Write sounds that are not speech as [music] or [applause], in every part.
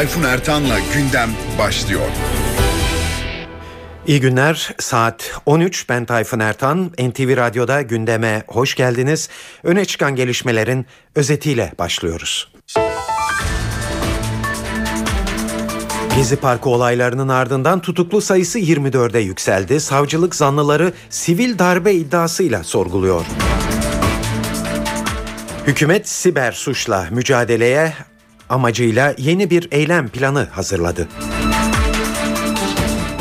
Tayfun Ertan'la gündem başlıyor. İyi günler. Saat 13. Ben Tayfun Ertan. NTV Radyo'da gündeme hoş geldiniz. Öne çıkan gelişmelerin özetiyle başlıyoruz. Gezi Parkı olaylarının ardından tutuklu sayısı 24'e yükseldi. Savcılık zanlıları sivil darbe iddiasıyla sorguluyor. Hükümet siber suçla mücadeleye amacıyla yeni bir eylem planı hazırladı.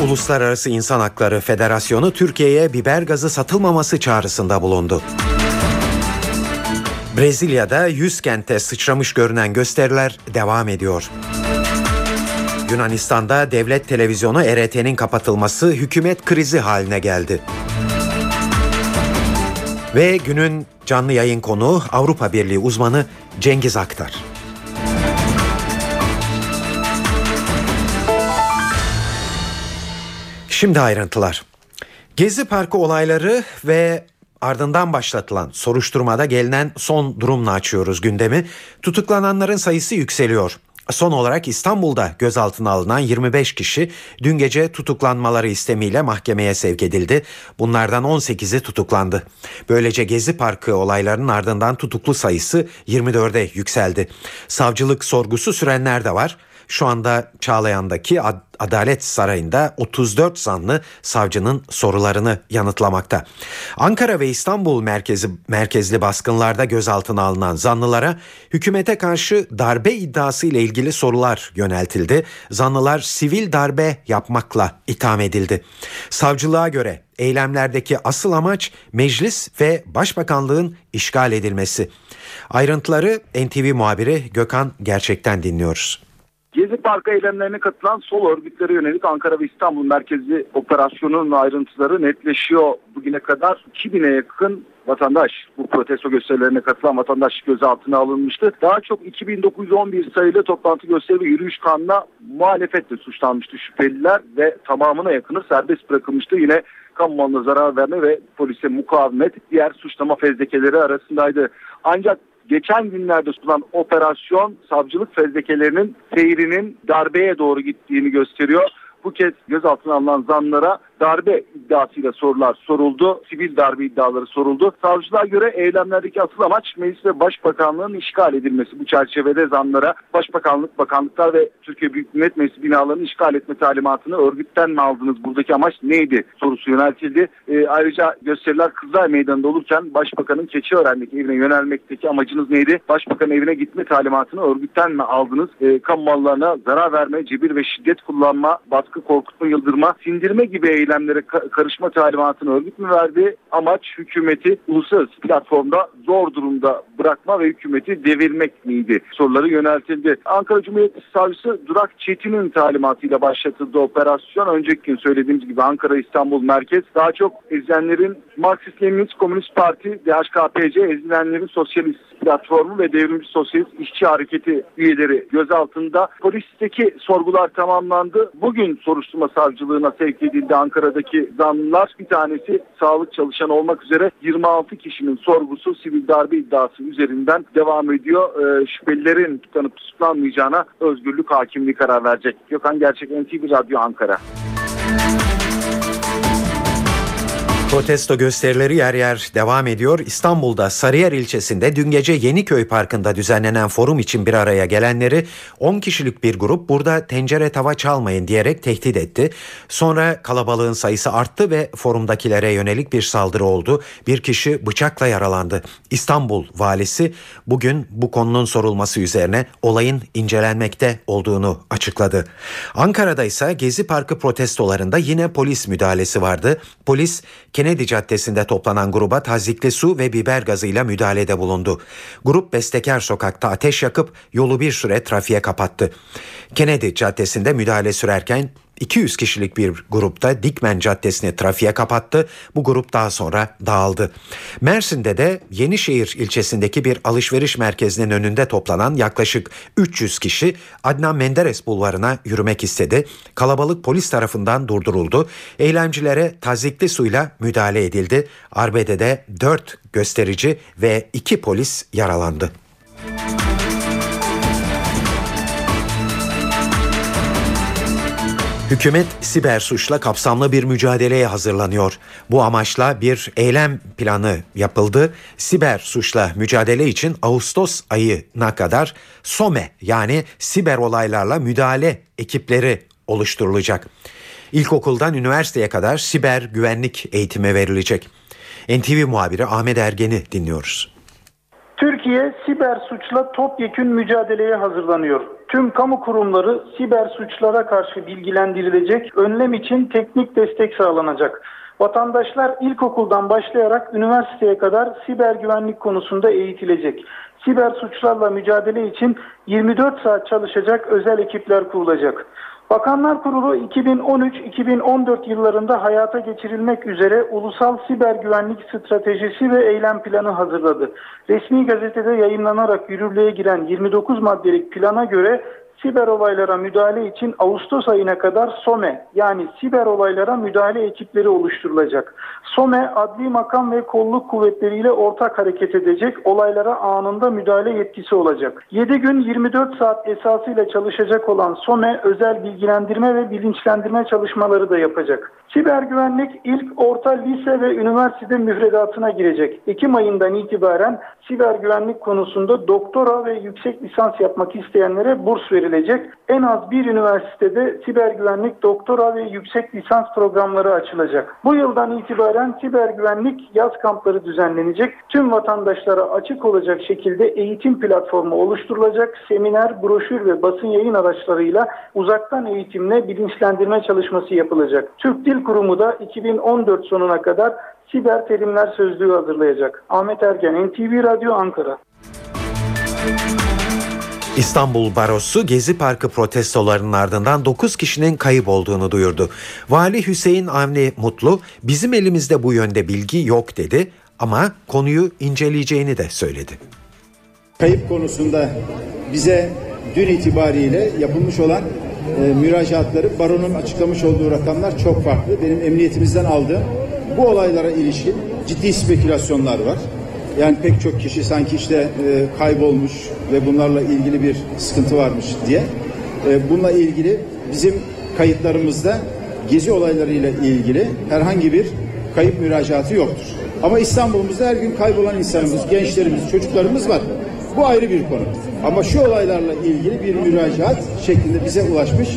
Uluslararası İnsan Hakları Federasyonu Türkiye'ye biber gazı satılmaması çağrısında bulundu. Brezilya'da 100 kente sıçramış görünen gösteriler devam ediyor. Yunanistan'da devlet televizyonu ERT'nin kapatılması hükümet krizi haline geldi. Ve günün canlı yayın konuğu Avrupa Birliği uzmanı Cengiz Aktar. Şimdi ayrıntılar. Gezi Parkı olayları ve ardından başlatılan soruşturmada gelinen son durumla açıyoruz gündemi. Tutuklananların sayısı yükseliyor. Son olarak İstanbul'da gözaltına alınan 25 kişi dün gece tutuklanmaları istemiyle mahkemeye sevk edildi. Bunlardan 18'i tutuklandı. Böylece Gezi Parkı olaylarının ardından tutuklu sayısı 24'e yükseldi. Savcılık sorgusu sürenler de var. Şu anda Çağlayan'daki Adalet Sarayı'nda 34 zanlı savcının sorularını yanıtlamakta. Ankara ve İstanbul merkezi merkezli baskınlarda gözaltına alınan zanlılara hükümete karşı darbe iddiası ile ilgili sorular yöneltildi. Zanlılar sivil darbe yapmakla itham edildi. Savcılığa göre eylemlerdeki asıl amaç meclis ve başbakanlığın işgal edilmesi. Ayrıntıları NTV muhabiri Gökhan Gerçek'ten dinliyoruz. Gezi Parkı eylemlerine katılan sol örgütlere yönelik Ankara ve İstanbul merkezli operasyonun ayrıntıları netleşiyor. Bugüne kadar 2000'e yakın vatandaş bu protesto gösterilerine katılan vatandaş gözaltına alınmıştı. Daha çok 2911 sayılı toplantı gösteri ve yürüyüş kanuna muhalefetle suçlanmıştı şüpheliler ve tamamına yakını serbest bırakılmıştı. Yine kamu malına zarar verme ve polise mukavemet diğer suçlama fezlekeleri arasındaydı. Ancak geçen günlerde sunulan operasyon savcılık fezlekelerinin seyrinin darbeye doğru gittiğini gösteriyor. Bu kez gözaltına alınan zanlara darbe iddiasıyla sorular soruldu. Sivil darbe iddiaları soruldu. Savcılığa göre eylemlerdeki asıl amaç meclis ve başbakanlığın işgal edilmesi. Bu çerçevede zanlara başbakanlık, bakanlıklar ve Türkiye Büyük Millet Meclisi binalarını işgal etme talimatını örgütten mi aldınız? Buradaki amaç neydi? Sorusu yöneltildi. E, ayrıca gösteriler Kızılay Meydanı'nda olurken başbakanın Keçiören'deki evine yönelmekteki amacınız neydi? Başbakan evine gitme talimatını örgütten mi aldınız? E, kamu mallarına zarar verme, cebir ve şiddet kullanma, baskı, korkutma, yıldırma, sindirme gibi eylemler eylemlere karışma talimatını örgüt mü verdi? Amaç hükümeti uluslararası platformda zor durumda bırakma ve hükümeti devirmek miydi? Soruları yöneltildi. Ankara Cumhuriyet Savcısı Durak Çetin'in talimatıyla başlatıldı operasyon. Önceki gün söylediğimiz gibi Ankara İstanbul merkez daha çok ezilenlerin Marksist Leninist Komünist Parti, DHKPC, ezilenlerin sosyalist platformu ve devrimci sosyalist işçi hareketi üyeleri gözaltında. Polisteki sorgular tamamlandı. Bugün soruşturma savcılığına sevk edildi Ankara'daki zanlılar. Bir tanesi sağlık çalışanı olmak üzere 26 kişinin sorgusu sivil darbe iddiası üzerinden devam ediyor. Ee, şüphelilerin tutanıp tutuklanmayacağına özgürlük hakimliği karar verecek. Gökhan Gerçek NTV Radyo Ankara. Protesto gösterileri yer yer devam ediyor. İstanbul'da Sarıyer ilçesinde dün gece Yeniköy Parkı'nda düzenlenen forum için bir araya gelenleri 10 kişilik bir grup burada tencere tava çalmayın diyerek tehdit etti. Sonra kalabalığın sayısı arttı ve forumdakilere yönelik bir saldırı oldu. Bir kişi bıçakla yaralandı. İstanbul valisi bugün bu konunun sorulması üzerine olayın incelenmekte olduğunu açıkladı. Ankara'da ise Gezi Parkı protestolarında yine polis müdahalesi vardı. Polis Kennedy Caddesi'nde toplanan gruba tazikli su ve biber gazıyla müdahalede bulundu. Grup Bestekar Sokak'ta ateş yakıp yolu bir süre trafiğe kapattı. Kennedy Caddesi'nde müdahale sürerken 200 kişilik bir grupta Dikmen Caddesi'ni trafiğe kapattı. Bu grup daha sonra dağıldı. Mersin'de de Yenişehir ilçesindeki bir alışveriş merkezinin önünde toplanan yaklaşık 300 kişi Adnan Menderes bulvarına yürümek istedi. Kalabalık polis tarafından durduruldu. Eylemcilere tazikli suyla müdahale edildi. Arbede'de 4 gösterici ve 2 polis yaralandı. Hükümet siber suçla kapsamlı bir mücadeleye hazırlanıyor. Bu amaçla bir eylem planı yapıldı. Siber suçla mücadele için Ağustos ayına kadar SOME yani siber olaylarla müdahale ekipleri oluşturulacak. İlkokuldan üniversiteye kadar siber güvenlik eğitimi verilecek. NTV muhabiri Ahmet Ergen'i dinliyoruz. Türkiye siber suçla topyekün mücadeleye hazırlanıyor. Tüm kamu kurumları siber suçlara karşı bilgilendirilecek, önlem için teknik destek sağlanacak. Vatandaşlar ilkokuldan başlayarak üniversiteye kadar siber güvenlik konusunda eğitilecek. Siber suçlarla mücadele için 24 saat çalışacak özel ekipler kurulacak. Bakanlar Kurulu 2013-2014 yıllarında hayata geçirilmek üzere Ulusal Siber Güvenlik Stratejisi ve Eylem Planı hazırladı. Resmi gazetede yayınlanarak yürürlüğe giren 29 maddelik plana göre siber olaylara müdahale için Ağustos ayına kadar SOME yani siber olaylara müdahale ekipleri oluşturulacak. SOME adli makam ve kolluk kuvvetleriyle ortak hareket edecek, olaylara anında müdahale yetkisi olacak. 7 gün 24 saat esasıyla çalışacak olan SOME özel bilgilendirme ve bilinçlendirme çalışmaları da yapacak. Siber güvenlik ilk orta lise ve üniversite müfredatına girecek. Ekim ayından itibaren siber güvenlik konusunda doktora ve yüksek lisans yapmak isteyenlere burs verilecek. En az bir üniversitede siber güvenlik doktora ve yüksek lisans programları açılacak. Bu yıldan itibaren siber güvenlik yaz kampları düzenlenecek. Tüm vatandaşlara açık olacak şekilde eğitim platformu oluşturulacak. Seminer, broşür ve basın yayın araçlarıyla uzaktan eğitimle bilinçlendirme çalışması yapılacak. Türk Dil Kurumu da 2014 sonuna kadar siber terimler sözlüğü hazırlayacak. Ahmet Ergen, NTV Radyo Ankara. İstanbul Barosu Gezi Parkı protestolarının ardından 9 kişinin kayıp olduğunu duyurdu. Vali Hüseyin Avni Mutlu bizim elimizde bu yönde bilgi yok dedi ama konuyu inceleyeceğini de söyledi. Kayıp konusunda bize dün itibariyle yapılmış olan e, müracaatları baronun açıklamış olduğu rakamlar çok farklı. Benim emniyetimizden aldığım bu olaylara ilişkin ciddi spekülasyonlar var. Yani pek çok kişi sanki işte e, kaybolmuş ve bunlarla ilgili bir sıkıntı varmış diye. E, bununla ilgili bizim kayıtlarımızda gezi olaylarıyla ilgili herhangi bir kayıp müracaatı yoktur. Ama İstanbul'umuzda her gün kaybolan insanımız, gençlerimiz, çocuklarımız var. Bu ayrı bir konu. Ama şu olaylarla ilgili bir müracaat şeklinde bize ulaşmış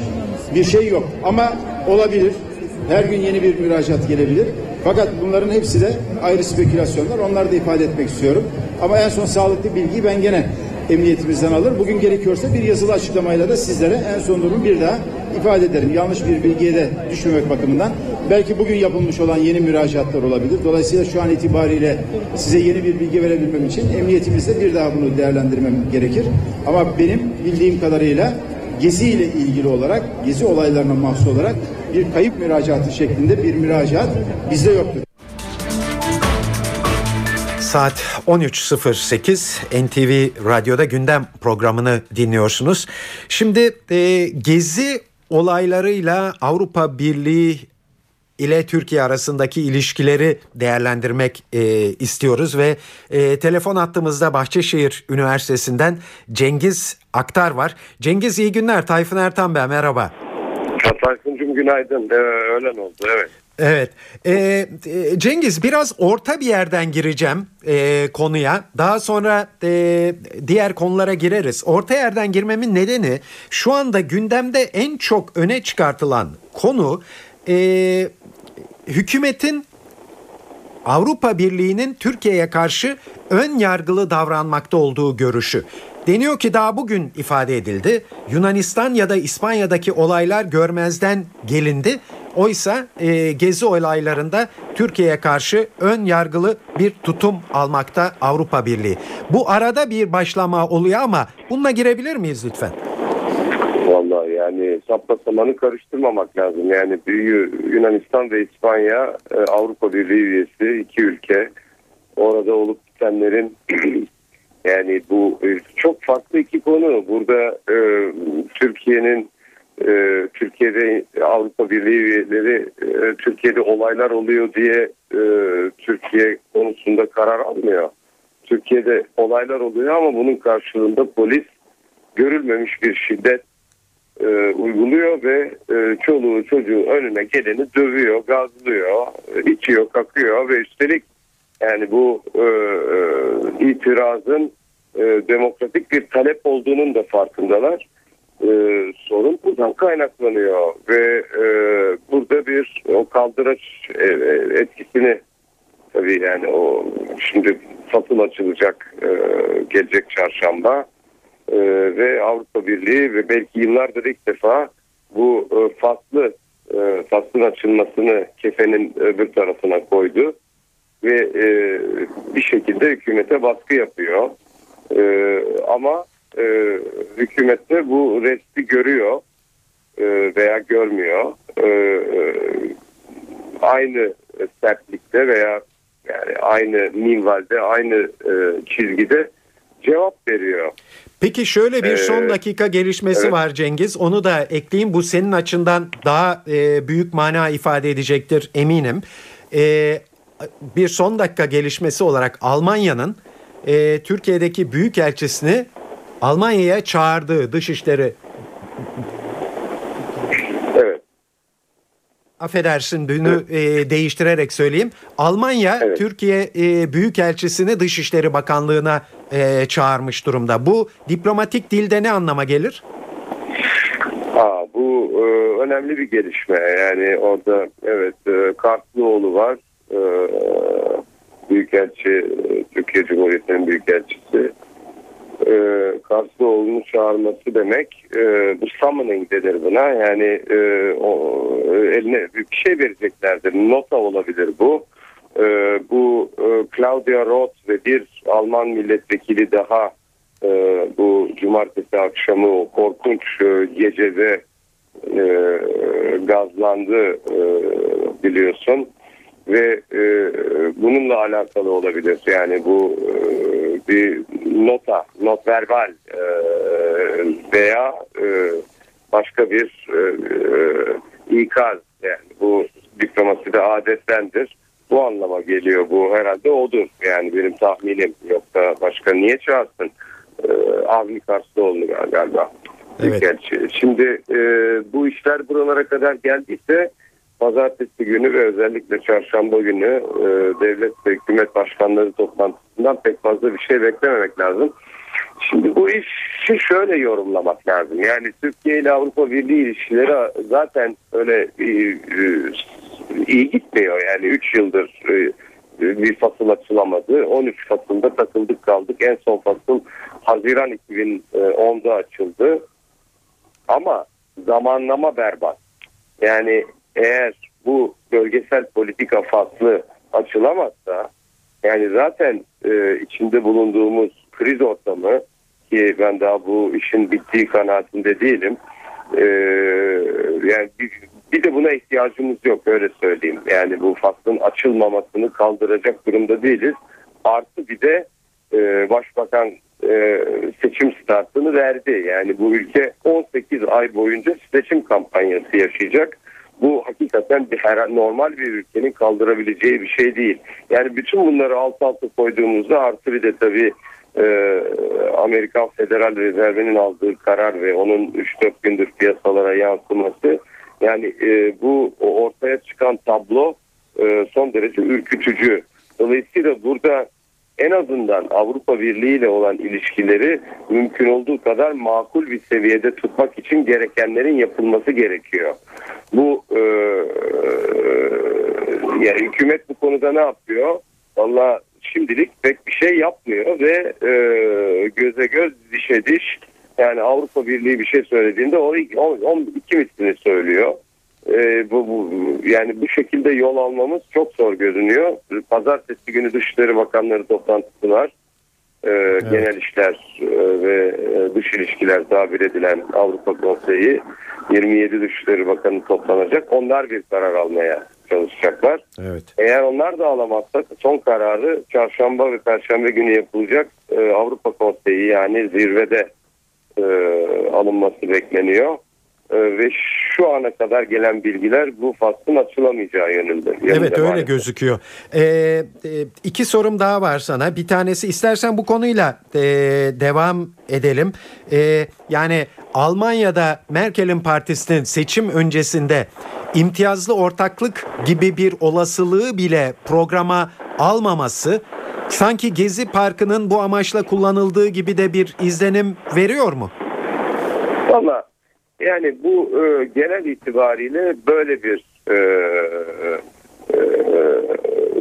bir şey yok. Ama olabilir. Her gün yeni bir müracaat gelebilir. Fakat bunların hepsi de ayrı spekülasyonlar. Onları da ifade etmek istiyorum. Ama en son sağlıklı bilgiyi ben gene emniyetimizden alır. Bugün gerekiyorsa bir yazılı açıklamayla da sizlere en son durumu bir daha ifade ederim. Yanlış bir bilgiye de düşmemek bakımından. Belki bugün yapılmış olan yeni müracaatlar olabilir. Dolayısıyla şu an itibariyle size yeni bir bilgi verebilmem için emniyetimizde bir daha bunu değerlendirmem gerekir. Ama benim bildiğim kadarıyla Gezi ile ilgili olarak, Gezi olaylarına mahsus olarak bir kayıp müracaatı şeklinde bir müracaat bizde yoktur. Saat 13.08 NTV Radyo'da gündem programını dinliyorsunuz. Şimdi e, Gezi olaylarıyla Avrupa Birliği ile Türkiye arasındaki ilişkileri değerlendirmek e, istiyoruz ve e, telefon attığımızda Bahçeşehir Üniversitesi'nden Cengiz Aktar var. Cengiz iyi günler. Tayfun Ertan Bey merhaba. Tayfun'cum günaydın. Ee, öğlen oldu evet. Evet. Ee, Cengiz biraz orta bir yerden gireceğim e, konuya. Daha sonra e, diğer konulara gireriz. Orta yerden girmemin nedeni şu anda gündemde en çok öne çıkartılan konu e, hükümetin Avrupa Birliği'nin Türkiye'ye karşı ön yargılı davranmakta olduğu görüşü. Deniyor ki daha bugün ifade edildi. Yunanistan ya da İspanya'daki olaylar görmezden gelindi. Oysa e, gezi olaylarında Türkiye'ye karşı ön yargılı bir tutum almakta Avrupa Birliği. Bu arada bir başlama oluyor ama bununla girebilir miyiz lütfen? Vallahi yani sapla samanı karıştırmamak lazım. Yani büyüğü Yunanistan ve İspanya e, Avrupa Birliği üyesi iki ülke. Orada olup bitenlerin [clears throat] yani bu e, çok farklı iki konu. Burada e, Türkiye'nin e, Türkiye'de Avrupa Birliği üyeleri e, Türkiye'de olaylar oluyor diye e, Türkiye konusunda karar almıyor. Türkiye'de olaylar oluyor ama bunun karşılığında polis görülmemiş bir şiddet e, uyguluyor ve e, çoluğu çocuğu önüne geleni dövüyor, gazlıyor, e, içiyor, kakıyor ve üstelik yani bu e, e, itirazın e, demokratik bir talep olduğunun da farkındalar. E, sorun buradan kaynaklanıyor ve e, burada bir o kaldıraç e, e, etkisini tabii yani o şimdi satıl açılacak e, gelecek çarşamba e, ve Avrupa Birliği ve belki yıllardır ilk defa bu e, faslı e, faslın açılmasını kefenin öbür tarafına koydu ve e, bir şekilde hükümete baskı yapıyor. E, ama e, hükümet de bu resti görüyor e, veya görmüyor. Aynı sertlikte veya yani aynı minvalde, aynı çizgide cevap veriyor. Peki şöyle bir son Ee, dakika gelişmesi evet. var Cengiz. Onu da ekleyeyim. Bu senin açından daha e, büyük mana ifade edecektir eminim. E, bir son dakika gelişmesi olarak Almanya'nın e, Türkiye'deki büyükelçisini Almanya'ya çağırdığı Dışişleri Evet. Affedersin dünü e, değiştirerek söyleyeyim. Almanya Evet. Türkiye e, Büyükelçisini Dışişleri Bakanlığı'na e, çağırmış durumda. Bu diplomatik dilde ne anlama gelir? Aa, bu e, önemli bir gelişme. Yani orada evet e, Kartlıoğlu var. E, Büyükelçi, Türkiye Cumhuriyeti'nin Büyükelçisi. E, Kartlıoğlu'nu çağırması demek e, bu summoning denir buna. Yani e, o, e, eline bir şey vereceklerdir. Nota olabilir bu. E, bu e, Claudia Roth ve bir Alman milletvekili daha e, bu cumartesi akşamı o korkunç e, gecede e, gazlandı e, biliyorsun ve e, bununla alakalı olabilir yani bu e, bir nota not verbal e, veya e, başka bir e, e, ikaz. Yani bu diplomaside adettendir. Bu anlama geliyor bu herhalde odur. Yani benim tahminim. Yoksa başka niye çağırsın? E, Avni Karslıoğlu galiba. Evet. Şimdi e, bu işler buralara kadar geldiyse pazartesi günü ve özellikle çarşamba günü e, devlet ve hükümet başkanları toplantısından pek fazla bir şey beklememek lazım. Şimdi bu işi şöyle yorumlamak lazım. Yani Türkiye ile Avrupa Birliği ilişkileri zaten öyle e, e, iyi gitmiyor. Yani 3 yıldır e, bir fasıl açılamadı. 13 Kasım'da takıldık kaldık. En son fasıl Haziran 2010'da açıldı. Ama zamanlama berbat. Yani eğer bu bölgesel politika faslı açılamazsa yani zaten e, içinde bulunduğumuz kriz ortamı ki ben daha bu işin bittiği kanaatinde değilim. E, yani bir, bir de buna ihtiyacımız yok öyle söyleyeyim. Yani bu faslın açılmamasını kaldıracak durumda değiliz. Artı bir de e, başbakan e, seçim startını verdi. Yani bu ülke 18 ay boyunca seçim kampanyası yaşayacak. Bu hakikaten bir her, normal bir ülkenin kaldırabileceği bir şey değil. Yani bütün bunları alt alta koyduğumuzda artı bir de tabii e, Amerikan Federal Rezervi'nin aldığı karar ve onun 3-4 gündür piyasalara yansıması yani e, bu ortaya çıkan tablo e, son derece ürkütücü. Dolayısıyla burada en azından Avrupa Birliği ile olan ilişkileri mümkün olduğu kadar makul bir seviyede tutmak için gerekenlerin yapılması gerekiyor. Bu e, yani hükümet bu konuda ne yapıyor? Valla şimdilik pek bir şey yapmıyor ve e, göze göz dişe diş yani Avrupa Birliği bir şey söylediğinde o, o, o iki mislini söylüyor. E, bu, bu yani bu şekilde yol almamız çok zor görünüyor. Pazartesi günü Dışişleri Bakanları toplantısı var. E, Genel İşler e, ve e, Dış İlişkiler tabir edilen Avrupa Konseyi 27 Dışişleri Bakanı toplanacak. Onlar bir karar almaya çalışacaklar. Evet. Eğer onlar da alamazsa son kararı çarşamba ve perşembe günü yapılacak e, Avrupa Konseyi yani zirvede e, alınması bekleniyor. E, ve şu ana kadar gelen bilgiler bu faslın açılamayacağı yönünde. Evet öyle maalesef. gözüküyor. Ee, e, iki sorum daha var sana. Bir tanesi istersen bu konuyla e, devam edelim. E, yani Almanya'da Merkel'in partisinin seçim öncesinde imtiyazlı ortaklık gibi bir olasılığı bile programa almaması sanki Gezi Parkı'nın bu amaçla kullanıldığı gibi de bir izlenim veriyor mu? Yani bu e, genel itibariyle böyle bir e, e,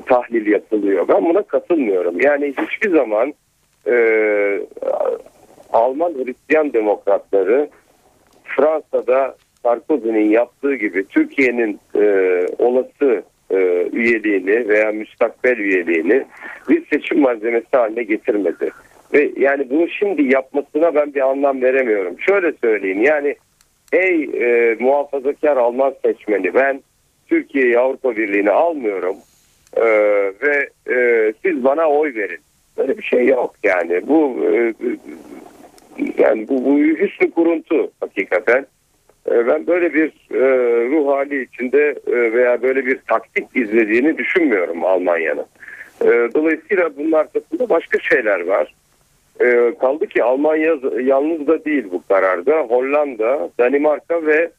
tahlil yapılıyor. Ben buna katılmıyorum. Yani hiçbir zaman e, Alman Hristiyan demokratları Fransa'da Sarkozy'nin yaptığı gibi Türkiye'nin e, olası e, üyeliğini veya müstakbel üyeliğini bir seçim malzemesi haline getirmedi. Ve yani bunu şimdi yapmasına ben bir anlam veremiyorum. Şöyle söyleyeyim yani ey e, muhafazakar Alman seçmeni ben Türkiye'yi Avrupa Birliği'ne almıyorum e, ve e, siz bana oy verin. Böyle bir şey yok yani bu e, yani bu, bu hüsnü kuruntu hakikaten. E, Ben böyle bir e, ruh hali içinde e, veya böyle bir taktik izlediğini düşünmüyorum Almanya'nın. E, dolayısıyla bunun arkasında başka şeyler var. E, kaldı ki Almanya yalnız da değil bu kararda. Hollanda, Danimarka ve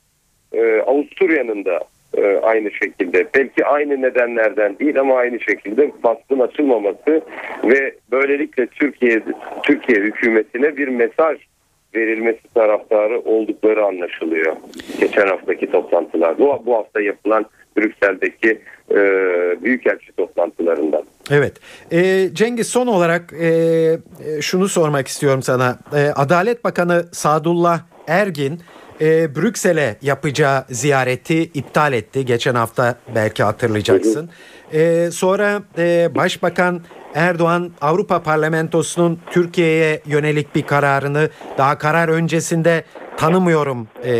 e, Avusturya'nın da e, aynı şekilde. Belki aynı nedenlerden değil ama aynı şekilde faslın açılmaması ve böylelikle Türkiye Türkiye hükümetine bir mesaj verilmesi taraftarı oldukları anlaşılıyor. Geçen haftaki toplantılar. Bu, bu hafta yapılan Brüksel'deki e, büyükelçi toplantılarından. Evet. Ee, Cengiz son olarak e, e, şunu sormak istiyorum sana. E, Adalet Bakanı Sadullah Ergin e, Brüksel'e yapacağı ziyareti iptal etti. Geçen hafta belki hatırlayacaksın. E, sonra e, Başbakan Erdoğan Avrupa Parlamentosu'nun Türkiye'ye yönelik bir kararını daha karar öncesinde tanımıyorum e,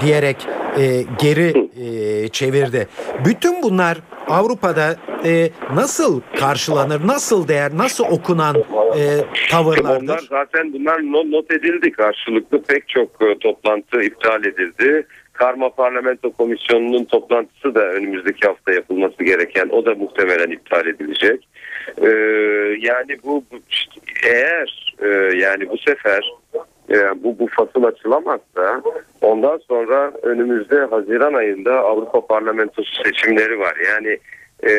diyerek e, geri e, çevirdi. Bütün bunlar Avrupa'da e, nasıl karşılanır, nasıl değer, nasıl okunan e, Onlar tavırlardır? zaten bunlar not, edildi karşılıklı pek çok e, toplantı iptal edildi. Karma Parlamento Komisyonu'nun toplantısı da önümüzdeki hafta yapılması gereken o da muhtemelen iptal edilecek. Ee, yani bu, eğer e, yani bu sefer e, bu bu fasıl açılamazsa ondan sonra önümüzde Haziran ayında Avrupa Parlamentosu seçimleri var. Yani e,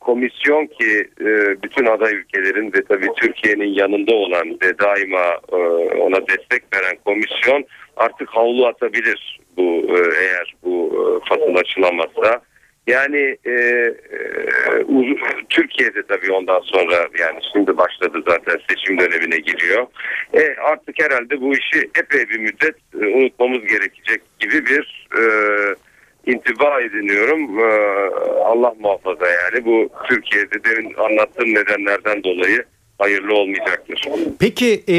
komisyon ki e, bütün aday ülkelerin ve tabii Türkiye'nin yanında olan ve daima e, ona destek veren komisyon artık havlu atabilir bu e, eğer bu e, fasıl açılamazsa. Yani e, e, Türkiye'de tabii ondan sonra yani şimdi başladı zaten seçim dönemine giriyor. E, artık herhalde bu işi epey bir müddet e, unutmamız gerekecek gibi bir e, intiba ediniyorum. E, Allah muhafaza yani bu Türkiye'de demin anlattığım nedenlerden dolayı hayırlı olmayacaktır. Peki e,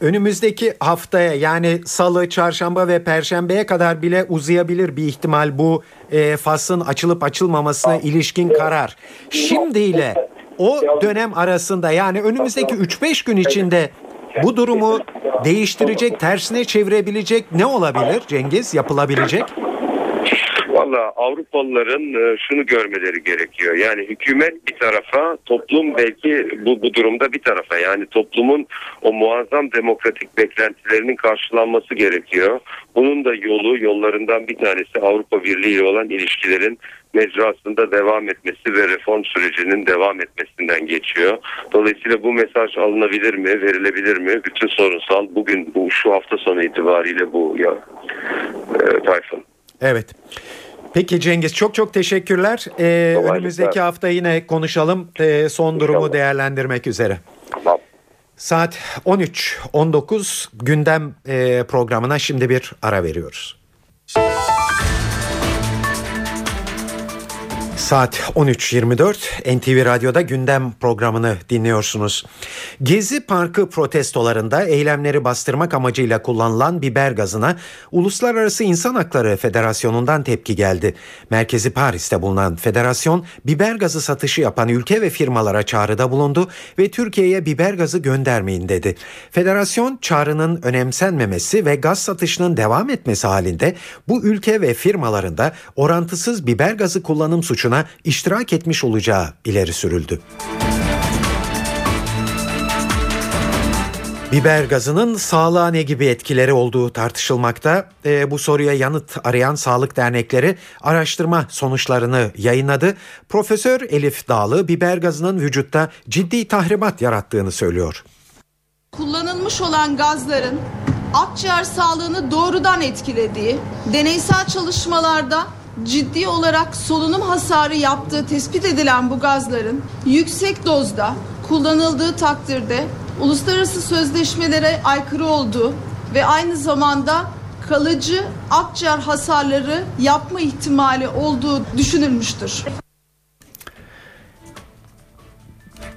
önümüzdeki haftaya yani salı, çarşamba ve perşembeye kadar bile uzayabilir bir ihtimal bu e, faslın açılıp açılmamasına ilişkin karar. Şimdiyle o dönem arasında yani önümüzdeki 3-5 gün içinde bu durumu değiştirecek, tersine çevirebilecek ne olabilir Cengiz yapılabilecek? Valla Avrupalıların e, şunu görmeleri gerekiyor. Yani hükümet bir tarafa, toplum belki bu, bu durumda bir tarafa. Yani toplumun o muazzam demokratik beklentilerinin karşılanması gerekiyor. Bunun da yolu, yollarından bir tanesi Avrupa Birliği ile olan ilişkilerin mecrasında devam etmesi ve reform sürecinin devam etmesinden geçiyor. Dolayısıyla bu mesaj alınabilir mi, verilebilir mi? Bütün sorunsal bugün bu şu hafta sonu itibariyle bu ya e, Tayfun. Evet. Peki Cengiz çok çok teşekkürler. Ee, önümüzdeki hafta yine konuşalım. Ee, son durumu İnşallah. değerlendirmek üzere. Tamam. Saat 13.19 gündem e, programına şimdi bir ara veriyoruz. Saat 13.24 NTV Radyo'da gündem programını dinliyorsunuz. Gezi Parkı protestolarında eylemleri bastırmak amacıyla kullanılan biber gazına Uluslararası İnsan Hakları Federasyonu'ndan tepki geldi. Merkezi Paris'te bulunan federasyon biber gazı satışı yapan ülke ve firmalara çağrıda bulundu ve Türkiye'ye biber gazı göndermeyin dedi. Federasyon çağrının önemsenmemesi ve gaz satışının devam etmesi halinde bu ülke ve firmalarında orantısız biber gazı kullanım suçuna iştirak etmiş olacağı ileri sürüldü. Biber gazının sağlığa ne gibi etkileri olduğu tartışılmakta. E, bu soruya yanıt arayan sağlık dernekleri araştırma sonuçlarını yayınladı. Profesör Elif Dağlı biber gazının vücutta ciddi tahribat yarattığını söylüyor. Kullanılmış olan gazların akciğer sağlığını doğrudan etkilediği, deneysel çalışmalarda ciddi olarak solunum hasarı yaptığı tespit edilen bu gazların yüksek dozda kullanıldığı takdirde uluslararası sözleşmelere aykırı olduğu ve aynı zamanda kalıcı akciğer hasarları yapma ihtimali olduğu düşünülmüştür.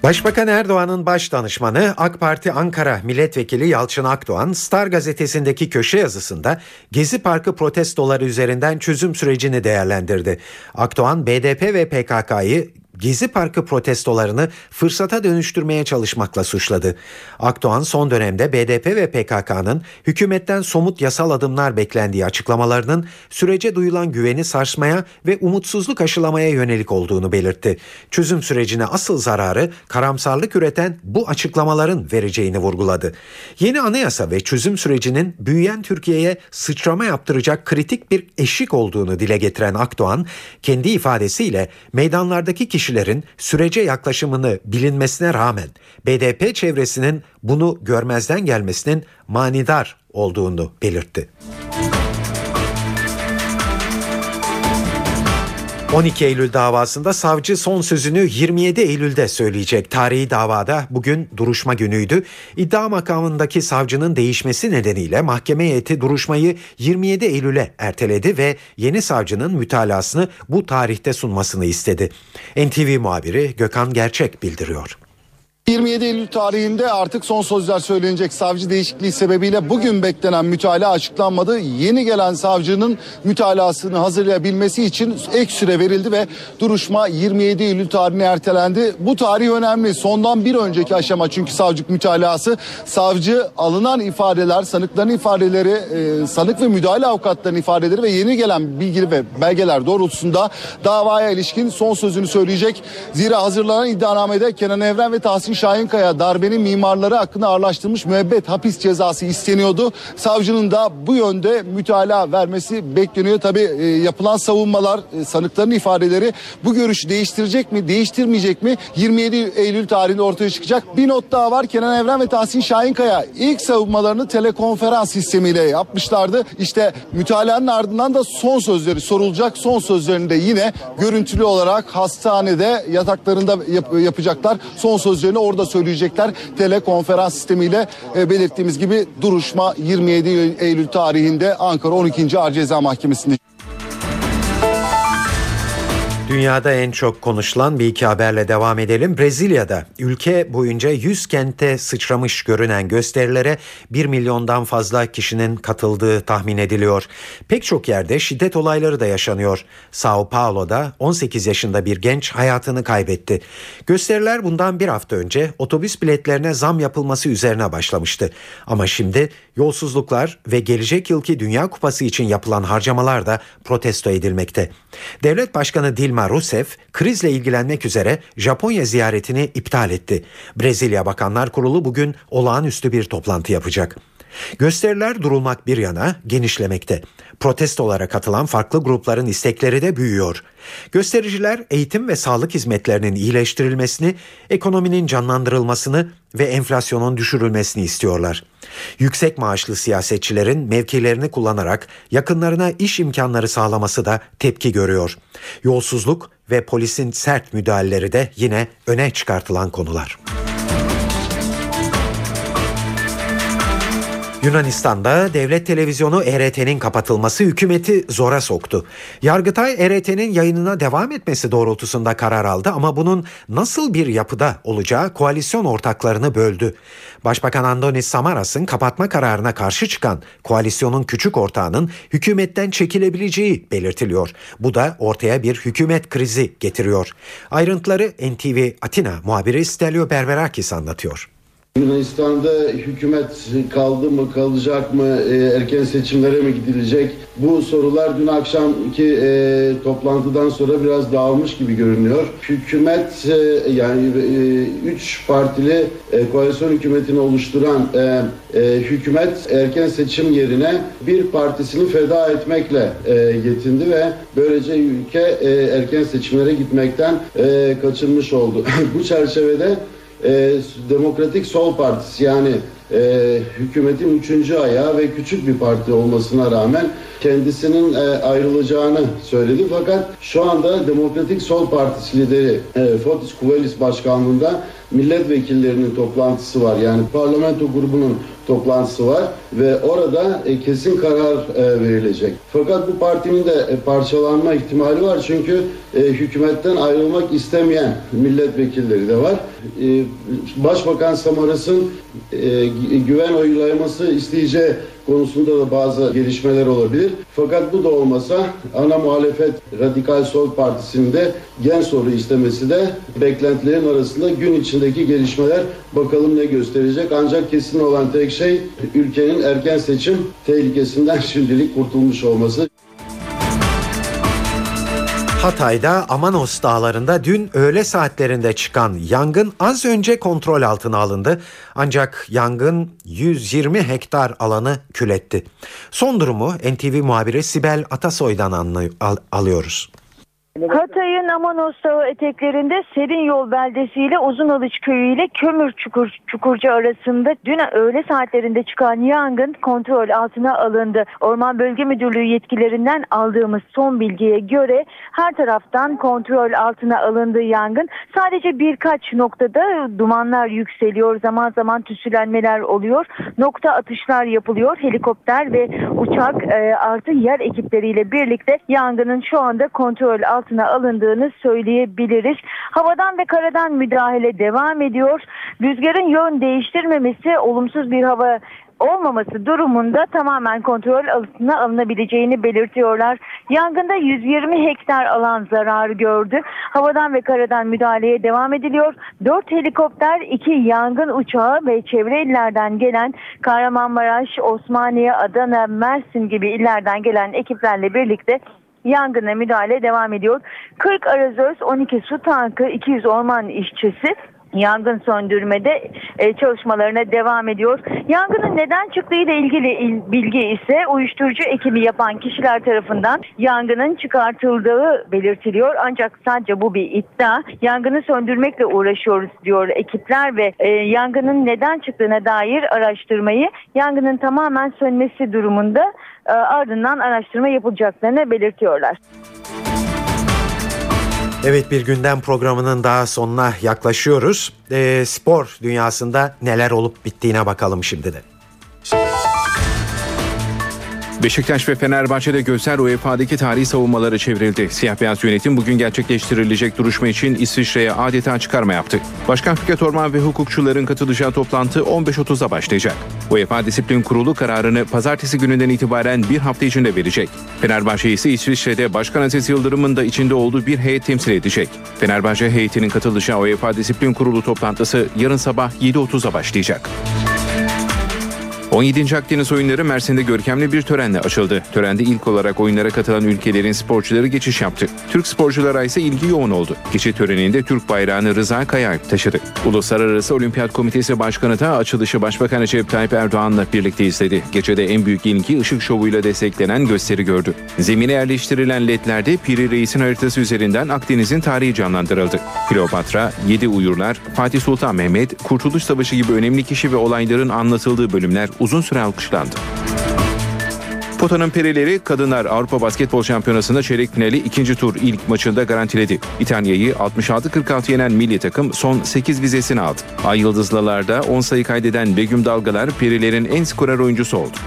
Başbakan Erdoğan'ın baş danışmanı AK Parti Ankara Milletvekili Yalçın Akdoğan Star gazetesindeki köşe yazısında Gezi Parkı protestoları üzerinden çözüm sürecini değerlendirdi. Akdoğan BDP ve PKK'yı Gezi Parkı protestolarını fırsata dönüştürmeye çalışmakla suçladı. Akdoğan son dönemde BDP ve PKK'nın hükümetten somut yasal adımlar beklendiği açıklamalarının sürece duyulan güveni sarsmaya ve umutsuzluk aşılamaya yönelik olduğunu belirtti. Çözüm sürecine asıl zararı karamsarlık üreten bu açıklamaların vereceğini vurguladı. Yeni anayasa ve çözüm sürecinin büyüyen Türkiye'ye sıçrama yaptıracak kritik bir eşik olduğunu dile getiren Akdoğan, kendi ifadesiyle meydanlardaki kişi kişilerin sürece yaklaşımını bilinmesine rağmen BDP çevresinin bunu görmezden gelmesinin manidar olduğunu belirtti. 12 Eylül davasında savcı son sözünü 27 Eylül'de söyleyecek. Tarihi davada bugün duruşma günüydü. İddia makamındaki savcının değişmesi nedeniyle mahkeme heyeti duruşmayı 27 Eylül'e erteledi ve yeni savcının mütalasını bu tarihte sunmasını istedi. NTV muhabiri Gökhan Gerçek bildiriyor. 27 Eylül tarihinde artık son sözler söylenecek savcı değişikliği sebebiyle bugün beklenen mütalaa açıklanmadı. Yeni gelen savcının mütalasını hazırlayabilmesi için ek süre verildi ve duruşma 27 Eylül tarihine ertelendi. Bu tarih önemli. Sondan bir önceki aşama çünkü savcılık mütalası. Savcı alınan ifadeler, sanıkların ifadeleri, e, sanık ve müdahale avukatlarının ifadeleri ve yeni gelen bilgi ve belgeler doğrultusunda davaya ilişkin son sözünü söyleyecek. Zira hazırlanan iddianamede Kenan Evren ve Tahsin Şahinkaya darbenin mimarları hakkında ağırlaştırılmış müebbet hapis cezası isteniyordu. Savcının da bu yönde mütalaa vermesi bekleniyor. Tabi e, yapılan savunmalar, e, sanıkların ifadeleri bu görüşü değiştirecek mi, değiştirmeyecek mi? 27 Eylül tarihinde ortaya çıkacak. Bir not daha var. Kenan Evren ve Tahsin Şahinkaya ilk savunmalarını telekonferans sistemiyle yapmışlardı. İşte mütalaanın ardından da son sözleri sorulacak. Son sözlerini de yine görüntülü olarak hastanede yataklarında yap- yapacaklar. Son sözlerini orada söyleyecekler. Telekonferans sistemiyle e, belirttiğimiz gibi duruşma 27 Eylül tarihinde Ankara 12. Ağır Ceza Mahkemesi'nde. Dünyada en çok konuşulan bir iki haberle devam edelim. Brezilya'da ülke boyunca 100 kente sıçramış görünen gösterilere 1 milyondan fazla kişinin katıldığı tahmin ediliyor. Pek çok yerde şiddet olayları da yaşanıyor. Sao Paulo'da 18 yaşında bir genç hayatını kaybetti. Gösteriler bundan bir hafta önce otobüs biletlerine zam yapılması üzerine başlamıştı. Ama şimdi yolsuzluklar ve gelecek yılki Dünya Kupası için yapılan harcamalar da protesto edilmekte. Devlet Başkanı Dilma Rousseff krizle ilgilenmek üzere Japonya ziyaretini iptal etti. Brezilya Bakanlar Kurulu bugün olağanüstü bir toplantı yapacak. Gösteriler durulmak bir yana genişlemekte. Protestolara katılan farklı grupların istekleri de büyüyor. Göstericiler eğitim ve sağlık hizmetlerinin iyileştirilmesini, ekonominin canlandırılmasını ve enflasyonun düşürülmesini istiyorlar. Yüksek maaşlı siyasetçilerin mevkilerini kullanarak yakınlarına iş imkanları sağlaması da tepki görüyor. Yolsuzluk ve polisin sert müdahaleleri de yine öne çıkartılan konular. Yunanistan'da devlet televizyonu ERT'nin kapatılması hükümeti zora soktu. Yargıtay ERT'nin yayınına devam etmesi doğrultusunda karar aldı ama bunun nasıl bir yapıda olacağı koalisyon ortaklarını böldü. Başbakan Andonis Samaras'ın kapatma kararına karşı çıkan koalisyonun küçük ortağının hükümetten çekilebileceği belirtiliyor. Bu da ortaya bir hükümet krizi getiriyor. Ayrıntıları NTV Atina muhabiri Stelio Berberakis anlatıyor. Yunanistan'da hükümet kaldı mı kalacak mı e, erken seçimlere mi gidilecek bu sorular dün akşamki e, toplantıdan sonra biraz dağılmış gibi görünüyor. Hükümet e, yani e, üç partili e, koalisyon hükümetini oluşturan e, e, hükümet erken seçim yerine bir partisini feda etmekle e, yetindi ve böylece ülke e, erken seçimlere gitmekten e, kaçınmış oldu. [laughs] bu çerçevede e, Demokratik Sol Partisi yani e, hükümetin üçüncü ayağı ve küçük bir parti olmasına rağmen kendisinin e, ayrılacağını söyledi. Fakat şu anda Demokratik Sol Partisi lideri e, Fotis Kuvelis başkanlığında milletvekillerinin toplantısı var. Yani parlamento grubunun toplantısı var ve orada e, kesin karar e, verilecek. Fakat bu partinin de e, parçalanma ihtimali var çünkü hükümetten ayrılmak istemeyen milletvekilleri de var. Başbakan Samaras'ın güven oylaması isteyeceği konusunda da bazı gelişmeler olabilir. Fakat bu da olmasa ana muhalefet Radikal Sol Partisi'nin de gen soru istemesi de beklentilerin arasında gün içindeki gelişmeler bakalım ne gösterecek. Ancak kesin olan tek şey ülkenin erken seçim tehlikesinden [laughs] şimdilik kurtulmuş olması. Hatay'da Amanos dağlarında dün öğle saatlerinde çıkan yangın az önce kontrol altına alındı. Ancak yangın 120 hektar alanı kületti. Son durumu NTV muhabiri Sibel Atasoy'dan al- alıyoruz. Hatay'ın Amanos Dağı eteklerinde Serin Yol beldesi ile Uzunalış köyü ile Kömür Çukur, Çukurca arasında dün öğle saatlerinde çıkan yangın kontrol altına alındı. Orman Bölge Müdürlüğü yetkilerinden aldığımız son bilgiye göre her taraftan kontrol altına alındı yangın. Sadece birkaç noktada dumanlar yükseliyor. Zaman zaman tüsülenmeler oluyor. Nokta atışlar yapılıyor. Helikopter ve uçak e, artı yer ekipleriyle birlikte yangının şu anda kontrol altına alındığını söyleyebiliriz. Havadan ve karadan müdahale devam ediyor. Rüzgarın yön değiştirmemesi olumsuz bir hava olmaması durumunda tamamen kontrol altına alınabileceğini belirtiyorlar. Yangında 120 hektar alan zarar gördü. Havadan ve karadan müdahaleye devam ediliyor. 4 helikopter, 2 yangın uçağı ve çevre illerden gelen Kahramanmaraş, Osmaniye, Adana, Mersin gibi illerden gelen ekiplerle birlikte yangına müdahale devam ediyor. 40 arazöz, 12 su tankı, 200 orman işçisi yangın söndürmede e, çalışmalarına devam ediyor. Yangının neden çıktığı ile ilgili il, bilgi ise uyuşturucu ekimi yapan kişiler tarafından yangının çıkartıldığı belirtiliyor. Ancak sadece bu bir iddia. Yangını söndürmekle uğraşıyoruz diyor ekipler ve e, yangının neden çıktığına dair araştırmayı yangının tamamen sönmesi durumunda ardından araştırma yapılacaklarını belirtiyorlar. Evet bir gündem programının daha sonuna yaklaşıyoruz. Ee, spor dünyasında neler olup bittiğine bakalım şimdi de. Beşiktaş ve Fenerbahçe'de gözler UEFA'daki tarihi savunmaları çevrildi. Siyah beyaz yönetim bugün gerçekleştirilecek duruşma için İsviçre'ye adeta çıkarma yaptı. Başkan Fikret Orman ve hukukçuların katılacağı toplantı 15.30'da başlayacak. UEFA Disiplin Kurulu kararını pazartesi gününden itibaren bir hafta içinde verecek. Fenerbahçe ise İsviçre'de Başkan Aziz Yıldırım'ın da içinde olduğu bir heyet temsil edecek. Fenerbahçe heyetinin katılacağı UEFA Disiplin Kurulu toplantısı yarın sabah 7.30'da başlayacak. 17. Akdeniz oyunları Mersin'de görkemli bir törenle açıldı. Törende ilk olarak oyunlara katılan ülkelerin sporcuları geçiş yaptı. Türk sporculara ise ilgi yoğun oldu. Geçit töreninde Türk bayrağını Rıza Kayalp taşıdı. Uluslararası Olimpiyat Komitesi Başkanı da açılışı Başbakan Recep Tayyip Erdoğan'la birlikte izledi. Gecede en büyük ilgi ışık şovuyla desteklenen gösteri gördü. Zemine yerleştirilen ledlerde Piri Reis'in haritası üzerinden Akdeniz'in tarihi canlandırıldı. Kleopatra, Yedi Uyurlar, Fatih Sultan Mehmet, Kurtuluş Savaşı gibi önemli kişi ve olayların anlatıldığı bölümler uzun süre alkışlandı. Potanın perileri kadınlar Avrupa Basketbol Şampiyonası'nda çeyrek finali ikinci tur ilk maçında garantiledi. İtalya'yı 66-46 yenen milli takım son 8 vizesini aldı. Ay Yıldızlılar'da 10 sayı kaydeden Begüm Dalgalar perilerin en skorer oyuncusu oldu.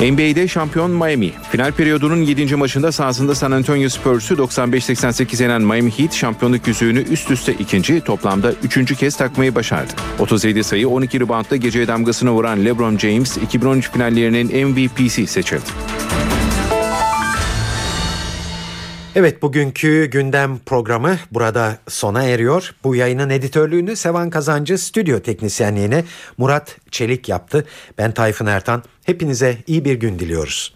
NBA'de şampiyon Miami. Final periyodunun 7. maçında sahasında San Antonio Spurs'u 95-88 yenen Miami Heat şampiyonluk yüzüğünü üst üste ikinci toplamda üçüncü kez takmayı başardı. 37 sayı 12 reboundla geceye damgasını vuran LeBron James 2013 finallerinin MVP'si seçildi. Evet bugünkü gündem programı burada sona eriyor. Bu yayının editörlüğünü Sevan Kazancı stüdyo teknisyenliğine Murat Çelik yaptı. Ben Tayfun Ertan. Hepinize iyi bir gün diliyoruz.